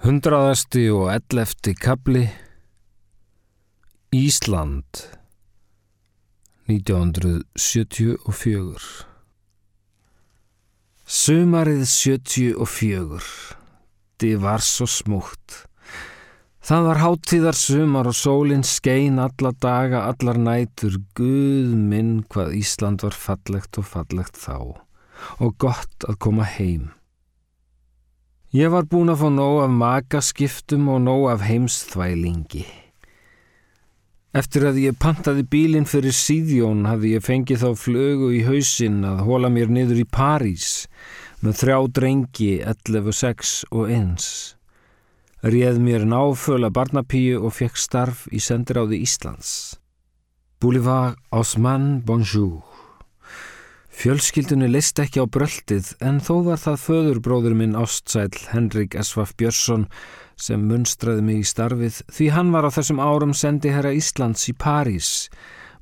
Hundraðasti og ellefti kabli Ísland 1974 Sumarið 74 Þið var svo smúkt Það var háttíðar sumar og sólinn skein alla daga, allar nætur. Guð minn hvað Ísland var fallegt og fallegt þá. Og gott að koma heim Ég var búin að fá nóg af makaskiptum og nóg af heimsþvælingi. Eftir að ég pantaði bílinn fyrir síðjón hafði ég fengið þá flögu í hausinn að hóla mér niður í París með þrjá drengi 11, 6 og 1. Réð mér náföla barnapíu og fekk starf í sendiráði Íslands. Boulevard Osman Bonjour. Fjölskyldunni leist ekki á bröldið en þó var það föðurbróður minn ástsæl Henrik Esvaf Björnsson sem munstraði mig í starfið því hann var á þessum árum sendi herra Íslands í París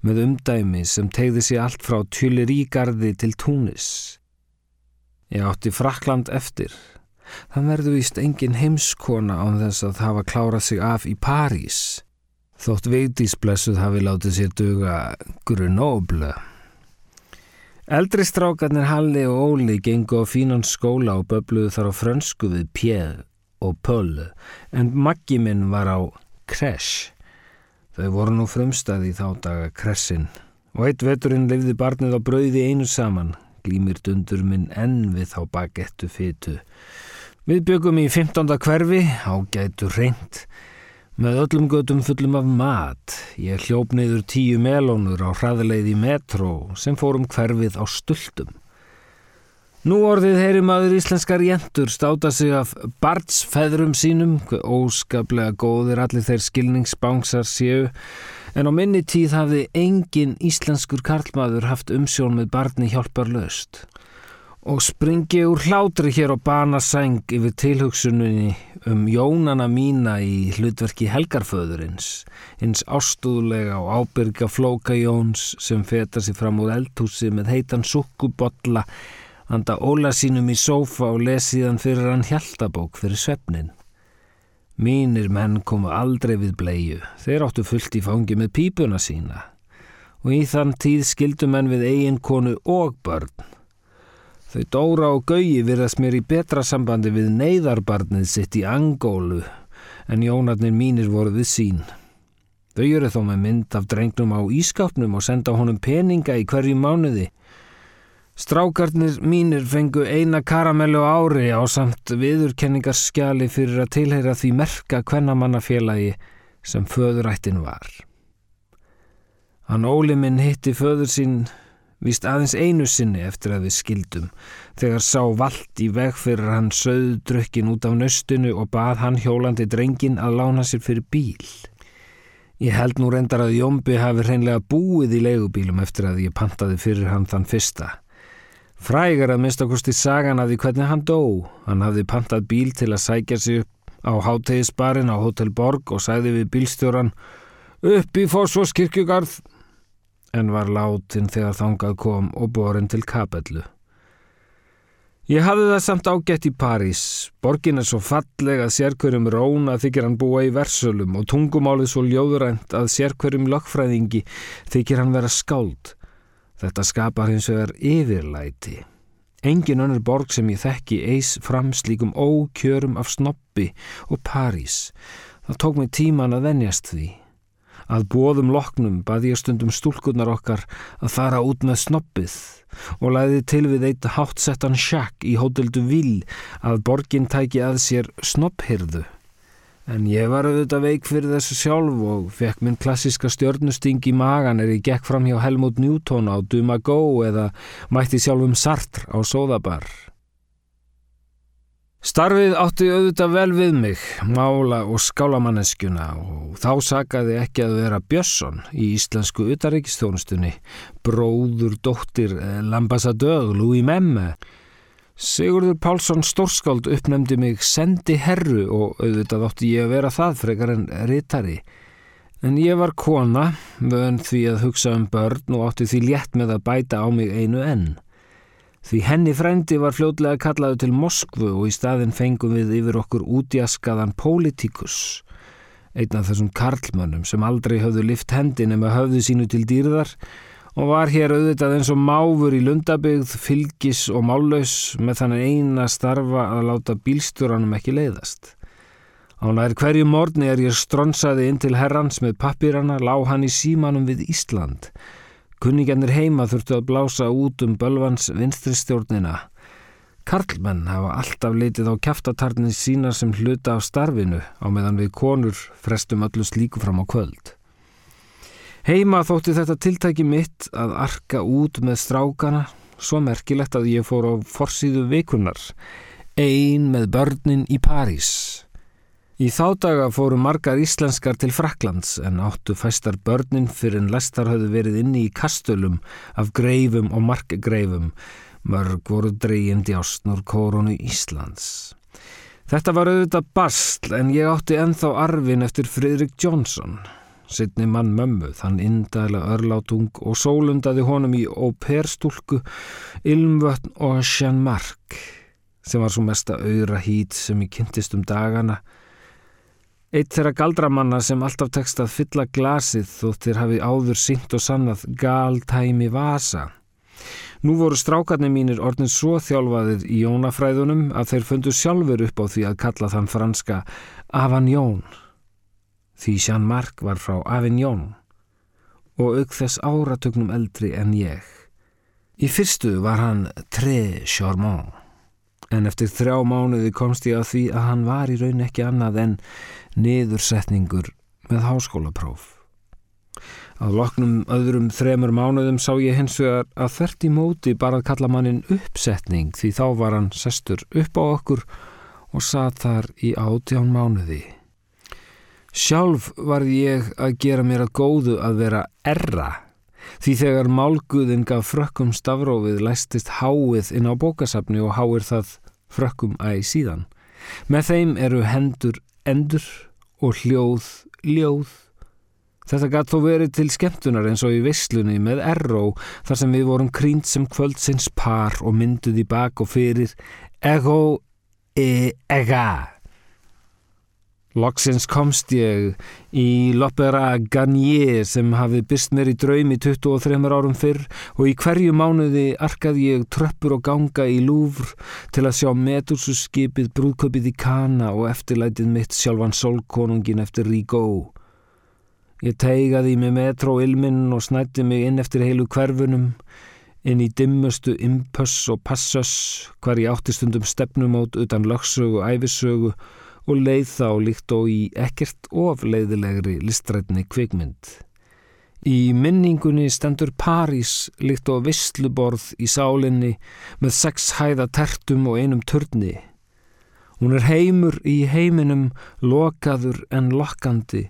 með umdæmi sem tegði sér allt frá Tjulirígarði til Túnis. Ég átti Frakland eftir. Það verðu víst engin heimskona án þess að hafa klárað sig af í París. Þótt veitísblessuð hafi látið sér duga Grenoble. Eldri strákarnir Halli og Óli gengu á fínan skóla og böbluðu þar á frönsku við Pierre og Paul en Maggi minn var á Kresh. Þau voru nú frumstaði í þá daga Kressin og eitt veturinn lifði barnið á brauði einu saman, glýmir dundur minn enn við þá bagettu fytu. Við byggum í 15. hverfi, ágætu reynd, Með öllum gödum fullum af mat, ég hljóp neyður tíu melónur á hraðleið í metró sem fórum hverfið á stultum. Nú orðið heyri maður íslenskar jentur státa sig af barnsfeðrum sínum, hver óskaplega góðir allir þeir skilningsbángsar séu, en á minni tíð hafði engin íslenskur karlmaður haft umsjón með barni hjálpar löst og springi úr hlátri hér á banasæng yfir tilhugsunni um jónana mína í hlutverki helgarföðurins, hins ástúðlega og ábyrga flóka jóns sem feta sér fram úr eldhúsi með heitan sukkubotla, handa óla sínum í sófa og lesiðan fyrir hann hjaldabók fyrir svefnin. Mínir menn komu aldrei við bleiu, þeir áttu fullt í fangi með pípuna sína og í þann tíð skildu menn við eigin konu og börn Þau Dóra og Gauji virðast mér í betra sambandi við neyðarbarnið sitt í Angólu en jónarnir mínir voru við sín. Þau eru þó með mynd af drengnum á ískapnum og senda honum peninga í hverju mánuði. Strákarnir mínir fengu eina karamellu ári á samt viðurkenningarskjali fyrir að tilheyra því merka kvennamannafélagi sem föðurættin var. Hann Óli minn hitti föður sín Vist aðeins einu sinni eftir að við skildum, þegar sá vald í veg fyrir hann söðu drökkin út af nöstunu og bað hann hjólandi drengin að lána sér fyrir bíl. Ég held nú reyndar að Jómbi hafi hreinlega búið í leigubílum eftir að ég pantaði fyrir hann þann fyrsta. Frægar að mista kosti sagan að því hvernig hann dó. Hann hafði pantað bíl til að sækja sig á hátegisbarinn á Hotel Borg og sæði við bílstjóran upp í Fossvoskirkjugarð en var látin þegar þangað kom og borin til kapellu. Ég hafði það samt ágætt í París. Borgin er svo falleg að sérkverjum róna þykir hann búa í versölum og tungumálið svo ljóðurænt að sérkverjum lögfræðingi þykir hann vera skáld. Þetta skapar hins vegar yfirlæti. Engin önnur borg sem ég þekki eis fram slíkum ókjörum af snoppi og París. Það tók mig tíman að venjast því. Að bóðum loknum baði ég stundum stúlkunar okkar að fara út með snoppið og læði til við eitt hátsettan sjakk í hóteldu vil að borgin tæki að sér snopphyrðu. En ég var auðvitað veik fyrir þessu sjálf og fekk minn klassiska stjörnusting í magan er ég gekk fram hjá Helmut Newton á Dumago eða mætti sjálfum Sartre á Sóðabar. Starfið átti auðvitað vel við mig, mála og skálamanneskjuna og þá sagaði ekki að vera Björnsson í íslensku utaríkistjónustunni, bróður, dóttir, lambassadög, Louis Memme. Sigurður Pálsson Stórskáld uppnefndi mig sendi herru og auðvitað átti ég að vera það frekar en rittari. En ég var kona, vön því að hugsa um börn og átti því létt með að bæta á mig einu enn. Því henni frendi var fljótlega kallaðu til Moskvu og í staðin fengum við yfir okkur útjaskaðan pólitíkus, einn af þessum karlmönnum sem aldrei höfðu lift hendin ema höfðu sínu til dýrðar og var hér auðvitað eins og máfur í lundabygð, fylgis og mállaus með þannig eina starfa að láta bílstjóranum ekki leiðast. Á nær hverju morgni er ég stronsaði inn til herrans með pappirana, lág hann í símanum við Ísland, Kunningjarnir heima þurftu að blása út um bölvans vinstristjórnina. Karlmenn hafa alltaf litið á kæftatarnir sína sem hluta af starfinu á meðan við konur frestum öllu slíku fram á kvöld. Heima þótti þetta tiltæki mitt að arka út með strákana, svo merkilegt að ég fór á forsýðu vikunar, ein með börnin í París. Í þá daga fóru margar íslenskar til Fraklands en áttu fæstar börnin fyrir en lestar höfðu verið inni í kastölum af greifum og markgreifum, mörg voru dreyjandi ásnur kórunu Íslands. Þetta var auðvitað bastl en ég átti enþá arfin eftir Fridrik Jónsson, sittni mann mömmu, þann indæla örlátung og sólundaði honum í óperstúlku, Ilmvötn og Sjanmark, sem var svo mesta auðra hít sem ég kynntist um dagana, Eitt þeirra galdramanna sem alltaf tekst að fylla glasið þóttir hafi áður syngt og sannað galtæmi vasa. Nú voru strákarnir mínir orðin svo þjálfaðir í jónafræðunum að þeir fundu sjálfur upp á því að kalla þann franska Avignon. Því Jean Marc var frá Avignon og auk þess áratögnum eldri en ég. Í fyrstu var hann très charmant en eftir þrjá mánuði komst ég að því að hann var í raun ekki annað en niðursetningur með háskólapróf. Að loknum öðrum þremur mánuðum sá ég hins vegar að þert í móti bara að kalla mannin uppsetning því þá var hann sestur upp á okkur og satt þar í átján mánuði. Sjálf var ég að gera mér að góðu að vera erra því þegar málguðin gaf frökkum stafrófið læstist háið inn á bókasafni og háir það frökkum æg síðan. Með þeim eru hendur endur og hljóð ljóð. Þetta gætt þó verið til skemmtunar eins og í visslunni með erró þar sem við vorum krýnt sem kvöldsins par og mynduð í bak og fyrir ego e ega. Loksins komst ég í L'Opera Garnier sem hafi byrst mér í draumi 23 árum fyrr og í hverju mánuði arkaði ég tröppur og ganga í Louvre til að sjá metursusskipið brúðköpið í Kana og eftirlætið mitt sjálfan solkonungin eftir Rigaud. Ég teigaði með metróilminn og snætti mig inn eftir heilu hverfunum, inn í dimmustu impöss og passöss hvar ég átti stundum stefnumót utan lögsögu og æfisögu og leið þá líkt og í ekkert ofleiðilegri listrætni kvikmynd. Í minningunni stendur París líkt og vissluborð í sálinni með sex hæða tertum og einum törni. Hún er heimur í heiminum lokaður en lokkandi,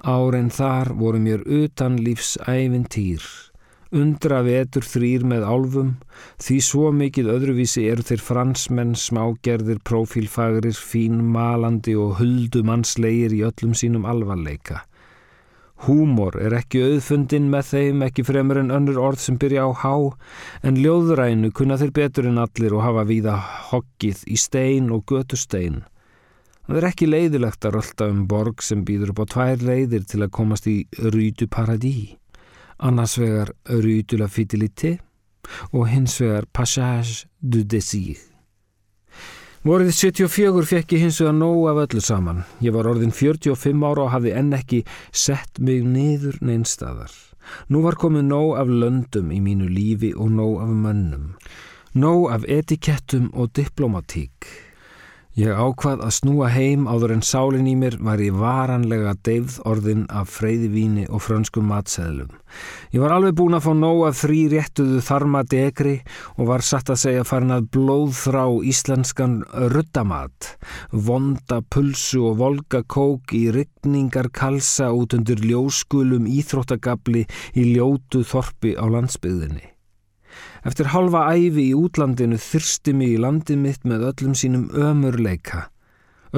árein þar voru mér utan lífs ævintýr. Undra vetur þrýr með álfum, því svo mikið öðruvísi eru þeir fransmenn, smágerðir, profílfagrir, fínmalandi og huldumannslegir í öllum sínum alvarleika. Húmor er ekki auðfundin með þeim, ekki fremur en önnur orð sem byrja á há, en ljóðrænu kunna þeir betur en allir og hafa víða hoggið í stein og götustein. Það er ekki leiðilegt að rölda um borg sem býður upp á tvær leiðir til að komast í Rútu Paradís annars vegar Rue Fidelité og hins vegar Passage du Désir. Vorið 74 fekk ég hins vegar nóg af öllu saman. Ég var orðin 45 ára og hafði enn ekki sett mig niður neinstadar. Nú var komið nóg af löndum í mínu lífi og nóg af mönnum. Nóg af etikettum og diplomatík. Ég ákvað að snúa heim áður en sálinn í mér var í varanlega deyfð orðin af freyðivíni og frönskum matseðlum. Ég var alveg búin að fá nóg af þrý réttuðu þarma degri og var satt að segja farin að blóðþrá íslenskan ruttamat, vonda pulsu og volga kók í ryggningar kalsa út undir ljóskulum íþróttagabli í ljótu þorpi á landsbyðinni. Eftir halva æfi í útlandinu þyrsti mig í landið mitt með öllum sínum ömurleika,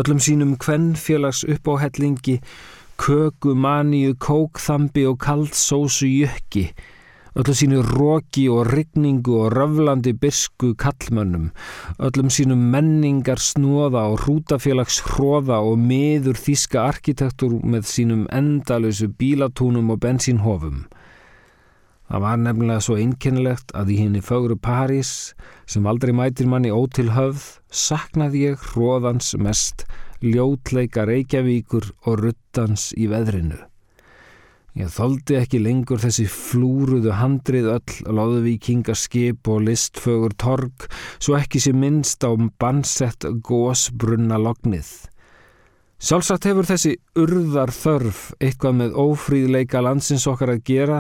öllum sínum kvennfélags uppáhellingi, köku, maníu, kókþambi og kaldsósu jökki, öllu sínu róki og rigningu og röflandi bisku kallmönnum, öllum sínu menningar snóða og hrútafélags hróða og miður þíska arkitektur með sínum endalösu bílatúnum og bensínhofum. Það var nefnilega svo einkennilegt að í henni fögru París, sem aldrei mætir manni ótil höfð, saknaði ég hróðans mest, ljótleika Reykjavíkur og ruttans í veðrinu. Ég þóldi ekki lengur þessi flúruðu handrið öll, loðuvíkinga skip og listfögur torg, svo ekki sé minnst á bannsett gósbrunna lognið. Sjálfsagt hefur þessi urðar þörf eitthvað með ófríðleika landsins okkar að gera,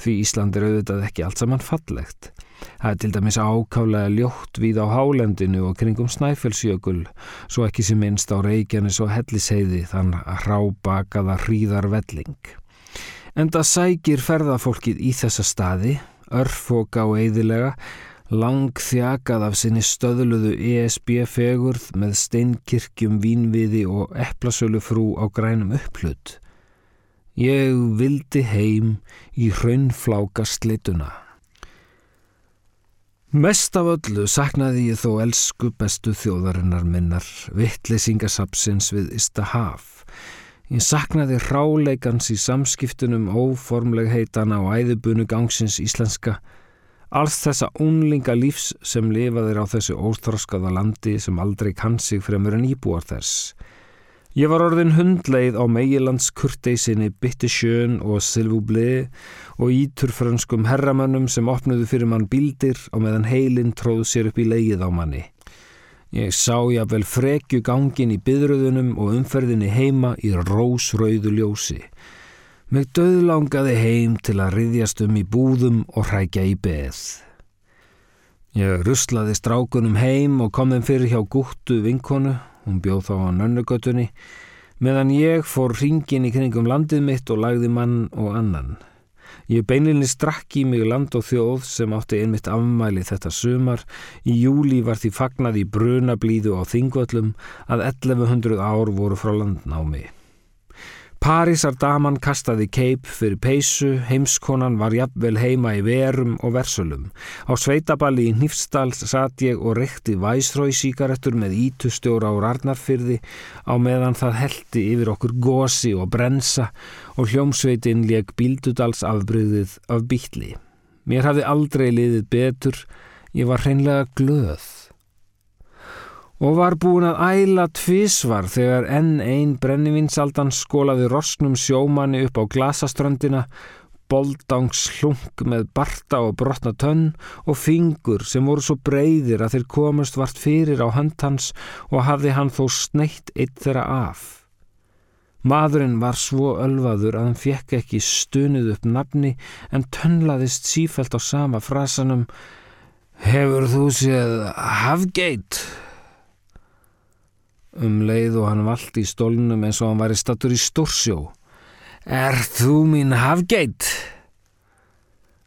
því Ísland er auðvitað ekki allt saman fallegt. Það er til dæmis ákálega ljótt við á hálendinu og kringum Snæfellsjökul, svo ekki sem minnst á Reykjanes og Helliseiði þann rábakaða hríðarvelling. Enda sækir ferðafólkið í þessa staði, örfóka og eidilega, lang þjakað af sinni stöðluðu ESB-fegurð með steinkirkjum, vínviði og eplasölu frú á grænum upplut. Ég vildi heim í hraunfláka slituna. Mest af öllu saknaði ég þó elsku bestu þjóðarinnar minnar, vittlesingasapsins við Istahaf. Ég saknaði hráleikans í samskiptunum óformleg heitana og æðubunu gangsins íslenska, alls þessa unlinga lífs sem lifaðir á þessu óþroskaða landi sem aldrei kann sig fremur en íbúar þess. Ég var orðin hundleið á meilands kurteisinni Bittesjön og Silvublé og íturfrönskum herramönnum sem opnuðu fyrir mann bildir og meðan heilin tróð sér upp í leið á manni. Ég sá ég að vel frekju gangin í byðröðunum og umferðinni heima í rósrauðu ljósi. Mig döðlangaði heim til að riðjast um í búðum og hrækja í beð. Ég ruslaði strákunum heim og kom þeim fyrir hjá gúttu vinkonu, hún bjóð þá á nönnugötunni, meðan ég fór ringin í kringum landið mitt og lagði mann og annan. Ég beininni strakk í mig land og þjóð sem átti einmitt afmæli þetta sumar. Í júli var því fagnað í bruna blíðu á þingvöllum að 1100 ár voru frá landnámi. Parísar daman kastaði keip fyrir peysu, heimskonan var jafnvel heima í verum og versölum. Á sveitaballi í Nýfstals satt ég og rekti væsrói síkaretur með ítustjóra á Rarnarfyrði á meðan það heldi yfir okkur gósi og brensa og hljómsveitin leg bíldudals afbryðið af býtli. Mér hafði aldrei liðið betur, ég var hreinlega glöð og var búin að æla tvísvar þegar enn einn brennivinsaldan skólaði rosknum sjómanni upp á glasaströndina, boldangs hlung með barta og brotna tönn og fingur sem voru svo breyðir að þeir komast vart fyrir á höndhans og hafði hann þó sneitt eitt þeirra af. Maðurinn var svo ölvaður að hann fekk ekki stunuð upp nafni en tönnlaðist sífælt á sama frasanum Hefur þú séð Havgeit? Um leið og hann valdi í stólnum eins og hann væri stattur í stórsjó. Er þú mín hafgeit?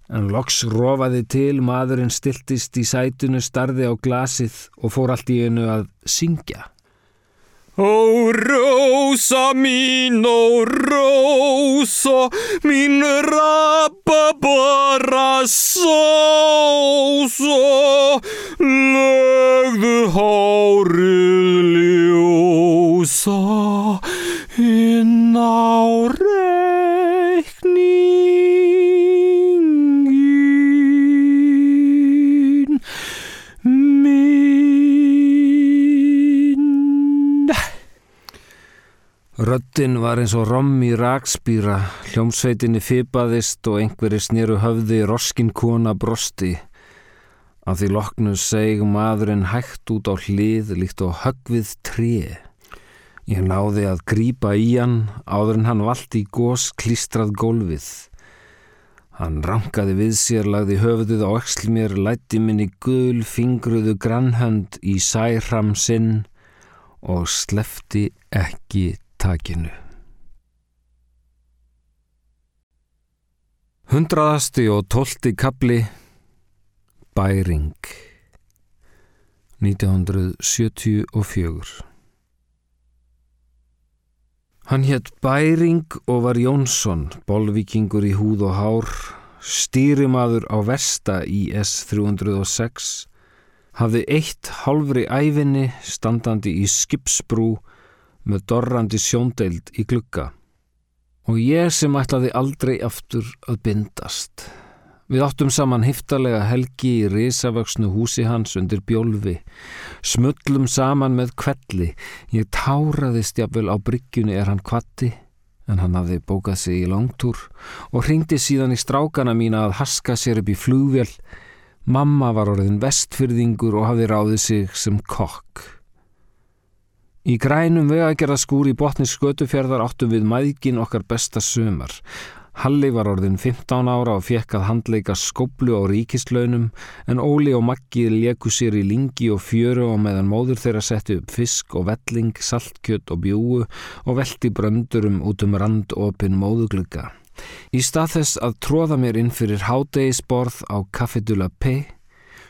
En loks rofaði til, maðurinn stiltist í sætunu, starði á glasið og fór allt í einu að syngja. Oh rosa, min, oh rosa, min rappabara sósa, legðu hárið ljósa inn á reyna. Röttin var eins og rom í rakspýra, hljómsveitinni fipaðist og einhverju snýru höfði roskin kona brosti. Af því loknu seg maðurinn hægt út á hlið líkt og högvið tríi. Ég náði að grípa í hann áður en hann valdi í gós klístrað gólfið. Hann rankaði við sér, lagði höfuðuð á öxl mér, lætti minni gul fingruðu grannhönd í særam sinn og slefti ekki takinu. Hundraðasti og tólti kapli Bæring 1974 Hann hétt Bæring og var Jónsson, bolvikingur í húð og hár, stýrimaður á Vesta í S306, hafði eitt halvri æfinni standandi í skipsbrú með dorrandi sjóndeild í glugga. Og ég sem ætlaði aldrei aftur að bindast. Við áttum saman hiftalega helgi í risavöksnu húsi hans undir bjólfi, smullum saman með kvelli, ég táraðist jafnvel á bryggjunni er hann kvatti, en hann hafði bókað sig í langtúr og ringdi síðan í strákana mína að haska sér upp í flugvél. Mamma var orðin vestfyrðingur og hafði ráðið sig sem kokk. Í grænum vegagerðaskúr í botni skötufjörðar áttum við mæðgin okkar besta sömar. Halli var orðin 15 ára og fekk að handleika skoblu á ríkislaunum en Óli og Maggi leku sér í lingi og fjöru og meðan móður þeirra setti upp fisk og velling, saltkjött og bjúu og velti bröndurum út um randopin móðuglugga. Í stað þess að tróða mér inn fyrir hádegisborð á Cafedula P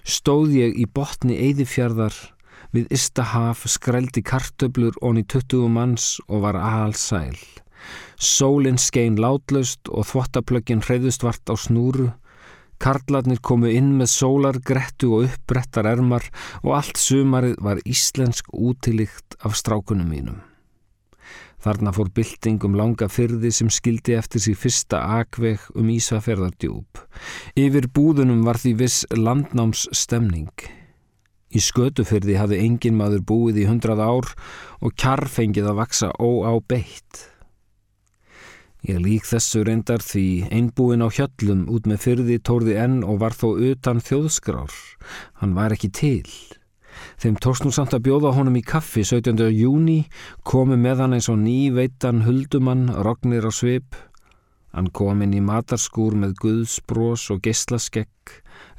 stóð ég í botni Eidifjörðar við Istahaf skrældi kartöblur onni 20 manns og var alsæl. Sólinn skein látlaust og þvottaplöggin hreyðust vart á snúru. Karlarnir komu inn með sólar, grettu og uppbrettar ermar og allt sumarið var íslensk útilíkt af strákunum mínum. Þarna fór bylting um langa fyrði sem skildi eftir síg fyrsta akveg um Ísafjörðardjúb. Yfir búðunum var því viss landnámsstemning. Í skötufyrði hafði engin maður búið í hundrað ár og kjarfengið að vaksa óábeitt. Ég lík þessu reyndar því einbúin á hjöllum út með fyrði tórði enn og var þó utan þjóðskrár. Hann var ekki til. Þeim nú samt að bjóða honum í kaffi 17. júni, komi með hann eins og ný veitan huldumann, rognir á svip. Hann kom inn í matarskúr með guðsbrós og geyslaskegg,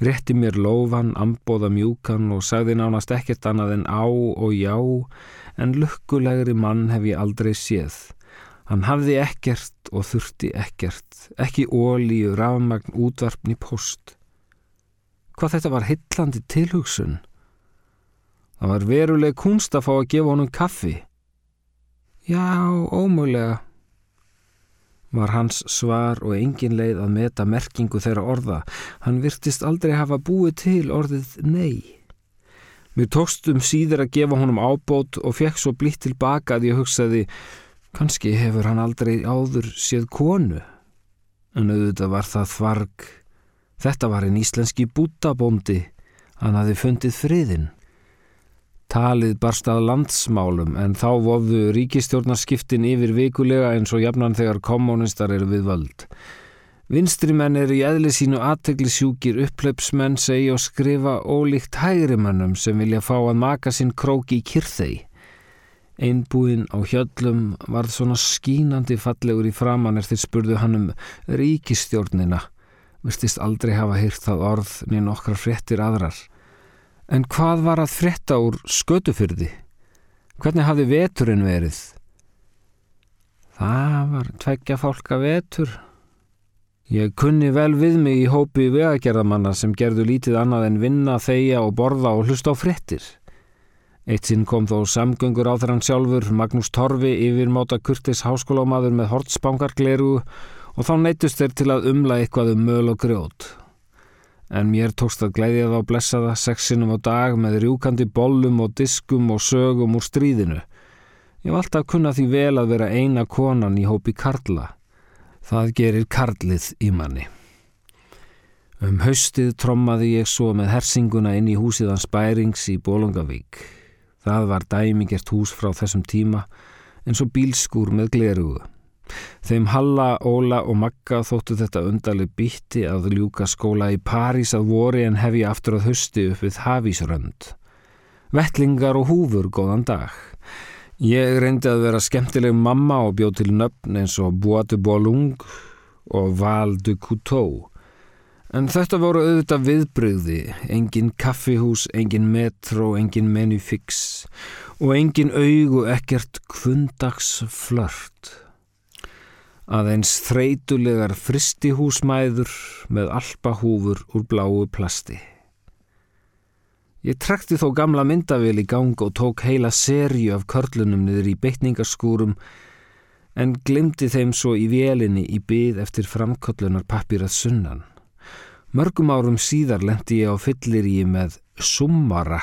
rétti mér lófan, ambóða mjúkan og sagði nánast ekkert annað en á og já, en lukkulegri mann hef ég aldrei séð. Hann hafði ekkert og þurfti ekkert, ekki ólíu, rafmagn, útvarpni, post. Hvað þetta var hillandi tilhugsun? Það var veruleg kunst að fá að gefa honum kaffi. Já, ómögulega, var hans svar og engin leið að meta merkingu þeirra orða. Hann virtist aldrei hafa búið til orðið nei. Mér tókst um síður að gefa honum ábót og fekk svo blitt tilbaka að ég hugsaði Kanski hefur hann aldrei áður séð konu, en auðvitað var það þvarg. Þetta var einn íslenski bútabóndi, hann hafi fundið friðin. Talið barst að landsmálum en þá voðu ríkistjórnarskiptin yfir vikulega eins og jafnan þegar kommunistar eru við völd. Vinstrimenn eru í eðli sínu aðteglisjúkir upplöpsmenn segi og skrifa ólíkt hægrimannum sem vilja fá að maka sinn króki í kyrþegi. Einbúin á hjöllum varð svona skínandi fallegur í framann þeir spurðu hann um ríkistjórnina. Virtist aldrei hafa hýrt það orð neina okkar fréttir aðrar. En hvað var að frétta úr skötufyrði? Hvernig hafði veturinn verið? Það var tveggja fólka vetur. Ég kunni vel við mig í hópi vegagerðamanna sem gerðu lítið annað en vinna, þeia og borða og hlusta á fréttir. Eitt sinn kom þó samgöngur á þeirran sjálfur Magnús Torfi yfirmáta kurtis háskólámaður með hortsbangargleru og þá neytust þeir til að umla eitthvað um möl og grjót. En mér tókst að gleyðja þá blessaða sexinum á dag með rjúkandi bollum og diskum og sögum úr stríðinu. Ég var alltaf kunnað því vel að vera eina konan í hópi Karla. Það gerir Karlið í manni. Um haustið trommaði ég svo með hersinguna inn í húsiðans bærings í Bólungavík. Það var dæmingert hús frá þessum tíma eins og bílskúr með glerugu. Þeim Halla, Óla og Magga þóttu þetta undarleg býtti að ljúka skóla í París að vori en hef ég aftur að hösti upp við Hafísrönd. Vettlingar og húfur góðan dag. Ég reyndi að vera skemmtileg mamma og bjóð til nöfn eins og Bois de Bolung og Val de Couteau En þetta voru auðvitað viðbröði, engin kaffihús, engin metro, engin menufix og engin augu ekkert kvundags flört. Aðeins þreitulegar fristihúsmæður með alpahúfur úr bláu plasti. Ég trekti þó gamla myndavél í gang og tók heila serju af körlunum niður í beitningarskúrum en glimti þeim svo í vélinni í byð eftir framkollunar pappirað sunnan. Mörgum árum síðar lendi ég á fyllir í með Summara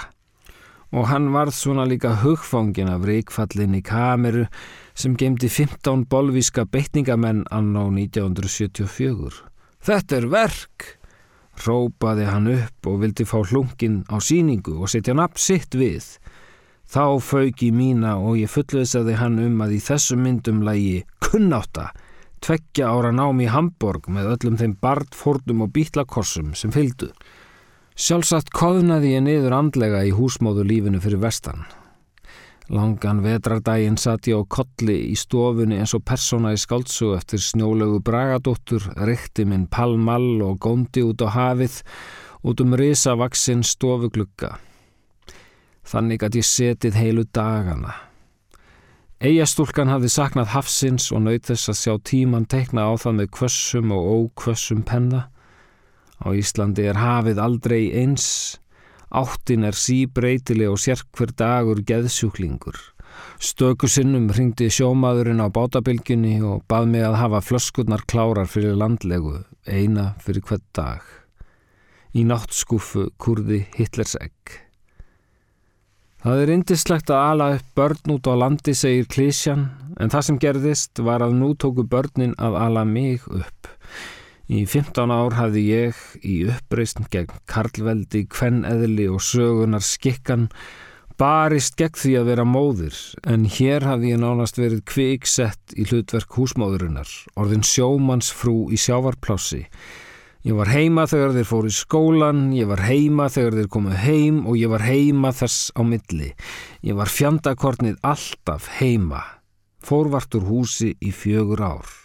og hann varð svona líka hugfangin af reikfallin í kameru sem gemdi 15 bolvíska beitningamenn anná 1974. Þetta er verk! Rópaði hann upp og vildi fá hlungin á síningu og setja napp sitt við. Þá fauk í mína og ég fullvisaði hann um að í þessum myndum lægi kunnáta tveggja ára nám í Hamburg með öllum þeim barndfórnum og bítlakossum sem fylgdu. Sjálfsagt koðnaði ég niður andlega í húsmóðu lífinu fyrir vestan. Langan vetrardaginn satt ég á kolli í stofunni eins og persóna í skáltsu eftir snjólegu bragadóttur, rikti minn palmall og góndi út á hafið út um risavaksinn stofuglugga. Þannig að ég setið heilu dagana. Eyjastúlkan hafði saknað hafsins og naut þess að sjá tíman tekna á það með kvössum og ókvössum penna. Á Íslandi er hafið aldrei eins, áttin er síbreytileg og sérkver dagur geðsjúklingur. Stöku sinnum ringdi sjómaðurinn á bátabilginni og bað mig að hafa flöskurnar klárar fyrir landlegu, eina fyrir hvert dag. Í náttskúfu kurði Hitlers egg. Það er indislegt að ala upp börn út á landi, segir Klísjan, en það sem gerðist var að nú tóku börnin að ala mig upp. Í 15 ár hafði ég í uppreysn gegn karlveldi, kvenneðli og sögunar skikkan barist gegn því að vera móðir, en hér hafði ég nánast verið kviksett í hlutverk húsmóðurinnar, orðin sjómannsfrú í sjávarplássi, Ég var heima þegar þeir fóru í skólan, ég var heima þegar þeir komu heim og ég var heima þess á milli. Ég var fjandakornið alltaf heima, fórvartur húsi í fjögur ár.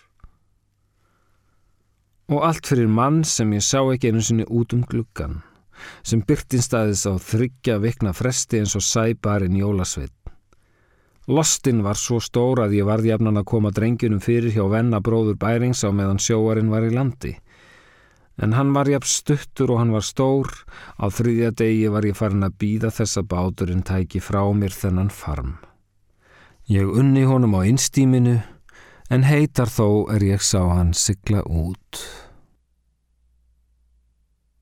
Og allt fyrir mann sem ég sá ekki einu sinni út um gluggan, sem byrtinstæðis á þryggja vikna fresti eins og sæbarinn jólasveit. Lostinn var svo stór að ég varði jafnan að koma drengjunum fyrir hjá venna bróður bærings á meðan sjóarinn var í landi en hann var jafn stuttur og hann var stór. Á þriðja degi var ég farin að býða þess að báturinn tæki frá mér þennan farm. Ég unni honum á einstíminu, en heitar þó er ég sá hann sigla út.